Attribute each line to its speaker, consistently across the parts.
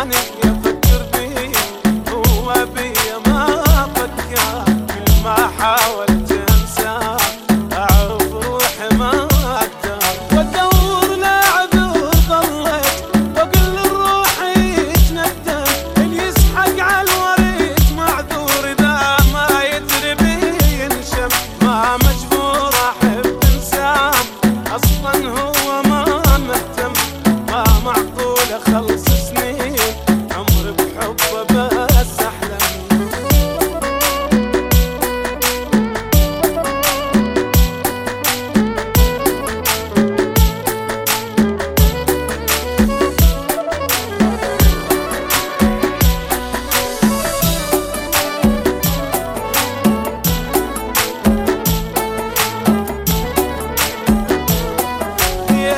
Speaker 1: أصلا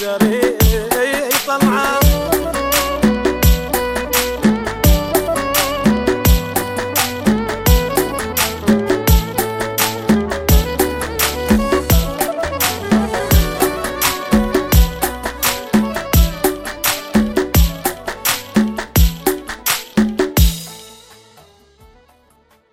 Speaker 1: যারে